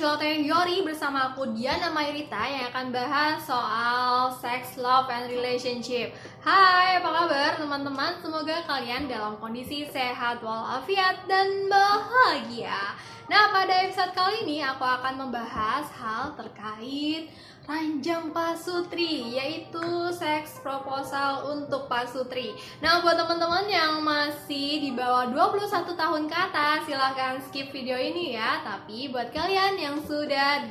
Celoteh Yori bersama aku Diana Mayrita yang akan bahas soal sex, love, and relationship Hai, apa kabar teman-teman? Semoga kalian dalam kondisi sehat walafiat dan bahagia Nah, pada episode kali ini aku akan membahas hal terkait ranjang pasutri yaitu seks proposal untuk pasutri. Nah, buat teman-teman yang masih di bawah 21 tahun ke atas silahkan skip video ini ya. Tapi buat kalian yang sudah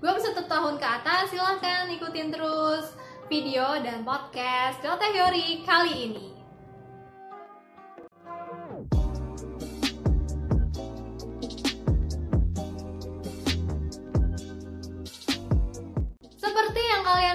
21 tahun ke atas silahkan ikutin terus video dan podcast Teori kali ini.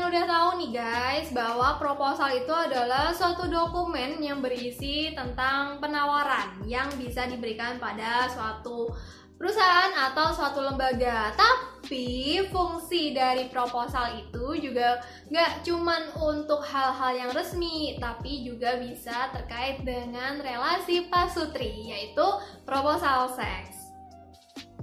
Udah tahu nih guys bahwa proposal itu adalah suatu dokumen yang berisi tentang penawaran yang bisa diberikan pada suatu perusahaan atau suatu lembaga. Tapi fungsi dari proposal itu juga nggak cuman untuk hal-hal yang resmi, tapi juga bisa terkait dengan relasi pasutri, yaitu proposal seks.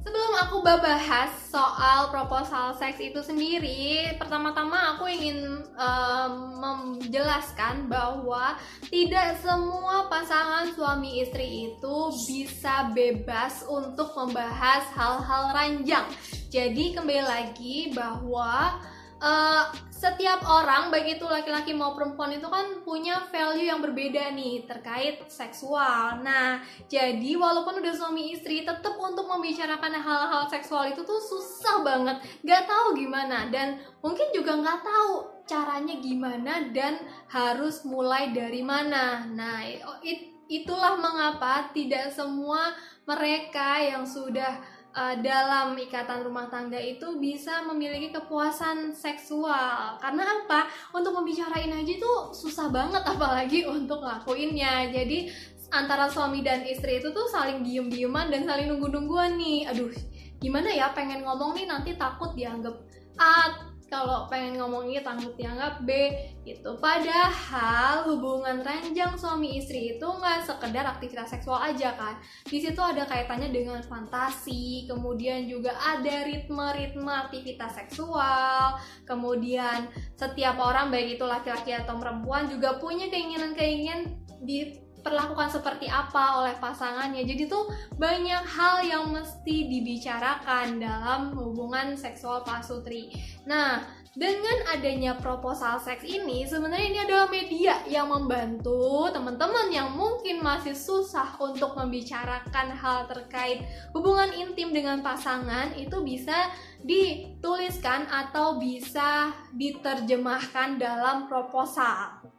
Sebelum aku bahas soal proposal seks itu sendiri, pertama-tama aku ingin um, menjelaskan bahwa tidak semua pasangan suami istri itu bisa bebas untuk membahas hal-hal ranjang. Jadi kembali lagi bahwa uh, setiap orang baik itu laki-laki mau perempuan itu kan punya value yang berbeda nih terkait seksual. Nah, jadi walaupun udah suami istri tetap untuk membicarakan hal-hal seksual itu tuh susah banget. Gak tahu gimana dan mungkin juga nggak tahu caranya gimana dan harus mulai dari mana. Nah, it, itulah mengapa tidak semua mereka yang sudah uh, dalam ikatan rumah tangga itu bisa memiliki kepuasan seksual. Karena apa? Untuk membicarain aja itu susah banget apalagi untuk ngelakuinnya. Jadi antara suami dan istri itu tuh saling diem-dieman dan saling nunggu-nungguan nih. Aduh gimana ya? Pengen ngomong nih nanti takut dianggap A kalau pengen ngomongnya takut dianggap B gitu. Padahal hubungan ranjang suami istri itu nggak sekedar aktivitas seksual aja kan. Di situ ada kaitannya dengan fantasi kemudian juga ada ritme-ritme aktivitas seksual kemudian setiap orang baik itu laki-laki atau perempuan juga punya keinginan-keinginan di diperlakukan seperti apa oleh pasangannya. Jadi tuh banyak hal yang mesti dibicarakan dalam hubungan seksual pasutri. Nah, dengan adanya proposal seks ini, sebenarnya ini adalah media yang membantu teman-teman yang mungkin masih susah untuk membicarakan hal terkait hubungan intim dengan pasangan itu bisa dituliskan atau bisa diterjemahkan dalam proposal.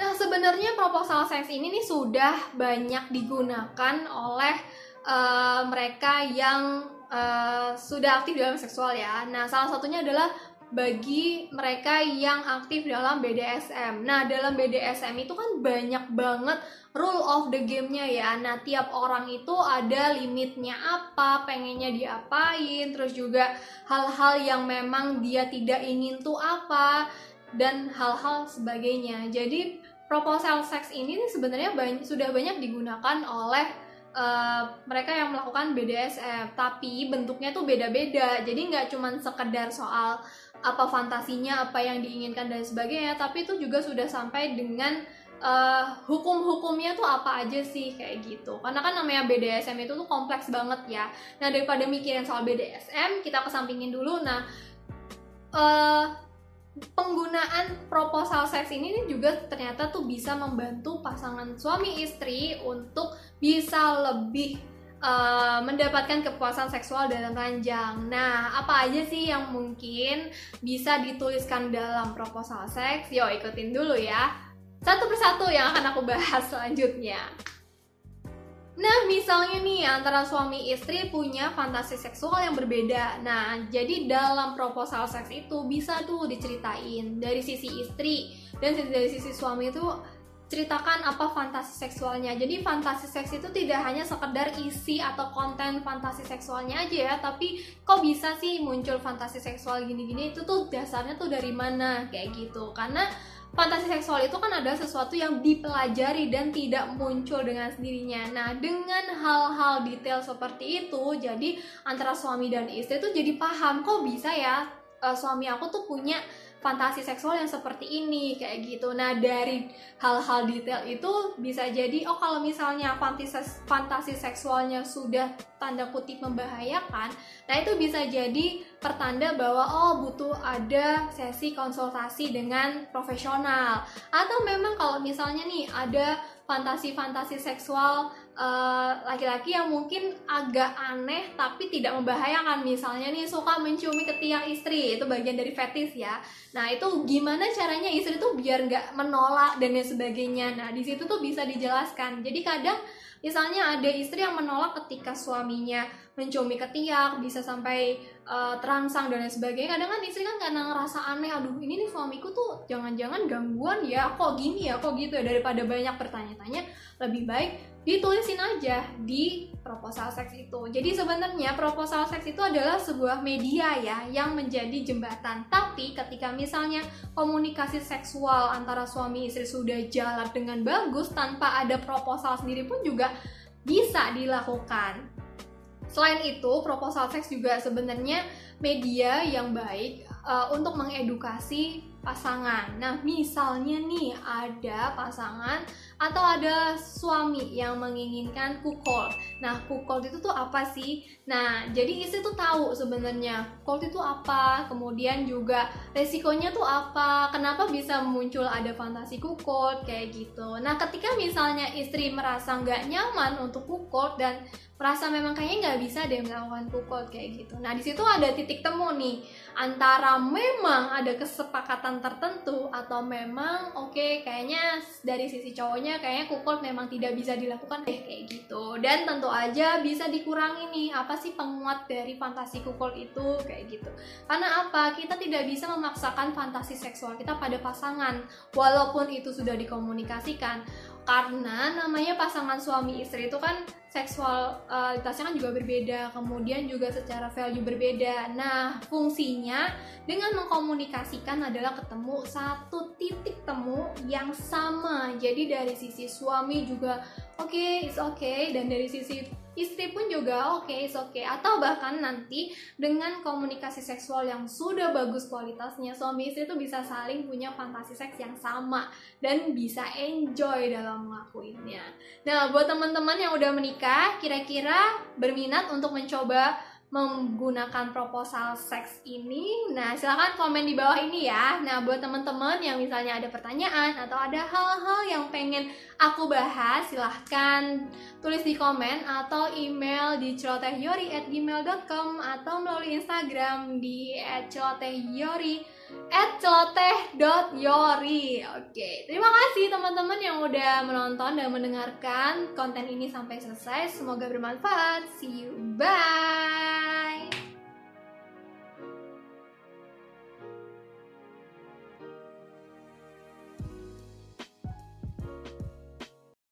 Nah, sebenarnya proposal seks ini nih sudah banyak digunakan oleh uh, mereka yang uh, sudah aktif dalam seksual ya. Nah, salah satunya adalah bagi mereka yang aktif dalam BDSM. Nah, dalam BDSM itu kan banyak banget rule of the game-nya ya. Nah, tiap orang itu ada limitnya apa, pengennya diapain, terus juga hal-hal yang memang dia tidak ingin tuh apa dan hal-hal sebagainya. Jadi proposal seks ini sebenarnya banyak, sudah banyak digunakan oleh uh, mereka yang melakukan BDSM, tapi bentuknya tuh beda-beda. Jadi nggak cuma sekedar soal apa fantasinya, apa yang diinginkan dan sebagainya, tapi itu juga sudah sampai dengan uh, hukum-hukumnya tuh apa aja sih kayak gitu. Karena kan namanya BDSM itu tuh kompleks banget ya. Nah daripada mikirin soal BDSM kita kesampingin dulu. Nah uh, penggunaan proposal seks ini juga ternyata tuh bisa membantu pasangan suami istri untuk bisa lebih uh, mendapatkan kepuasan seksual dalam ranjang. Nah, apa aja sih yang mungkin bisa dituliskan dalam proposal seks? Yo, ikutin dulu ya. Satu persatu yang akan aku bahas selanjutnya. Nah, misalnya nih antara suami istri punya fantasi seksual yang berbeda. Nah, jadi dalam proposal seks itu bisa tuh diceritain dari sisi istri dan dari sisi suami itu ceritakan apa fantasi seksualnya. Jadi fantasi seks itu tidak hanya sekedar isi atau konten fantasi seksualnya aja ya, tapi kok bisa sih muncul fantasi seksual gini-gini itu tuh dasarnya tuh dari mana kayak gitu. Karena fantasi seksual itu kan adalah sesuatu yang dipelajari dan tidak muncul dengan sendirinya. Nah, dengan hal-hal detail seperti itu, jadi antara suami dan istri itu jadi paham kok bisa ya uh, suami aku tuh punya fantasi seksual yang seperti ini kayak gitu. Nah dari hal-hal detail itu bisa jadi oh kalau misalnya fantasi fantasi seksualnya sudah tanda kutip membahayakan, nah itu bisa jadi pertanda bahwa oh butuh ada sesi konsultasi dengan profesional atau memang kalau misalnya nih ada fantasi-fantasi seksual eh, laki-laki uh, yang mungkin agak aneh tapi tidak membahayakan. Misalnya nih suka menciumi ketiak istri. Itu bagian dari fetis ya. Nah itu gimana caranya istri tuh biar nggak menolak dan lain sebagainya. Nah di situ tuh bisa dijelaskan. Jadi kadang Misalnya ada istri yang menolak ketika suaminya mencumi ketiak, bisa sampai uh, terangsang dan lain sebagainya. Kadang kan istri kan karena ngerasa aneh, aduh ini nih suamiku tuh jangan-jangan gangguan ya, kok gini ya, kok gitu ya. Daripada banyak bertanya-tanya, lebih baik ditulisin aja di proposal seks itu. Jadi sebenarnya proposal seks itu adalah sebuah media ya yang menjadi jembatan. Tapi ketika misalnya komunikasi seksual antara suami istri sudah jalan dengan bagus tanpa ada proposal sendiri pun juga bisa dilakukan. Selain itu, proposal seks juga sebenarnya media yang baik uh, untuk mengedukasi pasangan. Nah, misalnya nih ada pasangan atau ada suami yang menginginkan kukol. Nah, kukol itu tuh apa sih? Nah, jadi istri tuh tahu sebenarnya kukol itu apa, kemudian juga resikonya tuh apa, kenapa bisa muncul ada fantasi kukol kayak gitu. Nah, ketika misalnya istri merasa nggak nyaman untuk kukol dan merasa memang kayaknya nggak bisa deh melakukan kukol kayak gitu. Nah, di situ ada titik temu nih antara memang ada kesepakatan tertentu atau memang oke okay, kayaknya dari sisi cowoknya kayaknya kukul memang tidak bisa dilakukan deh kayak gitu. Dan tentu aja bisa dikurangi nih apa sih penguat dari fantasi kukul itu kayak gitu. Karena apa? Kita tidak bisa memaksakan fantasi seksual kita pada pasangan walaupun itu sudah dikomunikasikan karena namanya pasangan suami istri itu kan seksualitasnya kan juga berbeda, kemudian juga secara value berbeda. Nah, fungsinya dengan mengkomunikasikan adalah ketemu satu titik temu yang sama. Jadi dari sisi suami juga oke, okay, it's okay, dan dari sisi istri pun juga oke, okay, oke. Okay. Atau bahkan nanti dengan komunikasi seksual yang sudah bagus kualitasnya, suami istri itu bisa saling punya fantasi seks yang sama dan bisa enjoy dalam ngelakuinnya. Nah, buat teman-teman yang udah menikah, kira-kira berminat untuk mencoba menggunakan proposal seks ini. Nah silahkan komen di bawah ini ya. Nah buat teman-teman yang misalnya ada pertanyaan atau ada hal-hal yang pengen aku bahas silahkan tulis di komen atau email di celotehyori@gmail.com atau melalui Instagram di @celotehyori at celoteh.yori Oke, terima kasih teman-teman yang udah menonton dan mendengarkan konten ini sampai selesai. Semoga bermanfaat. See you, bye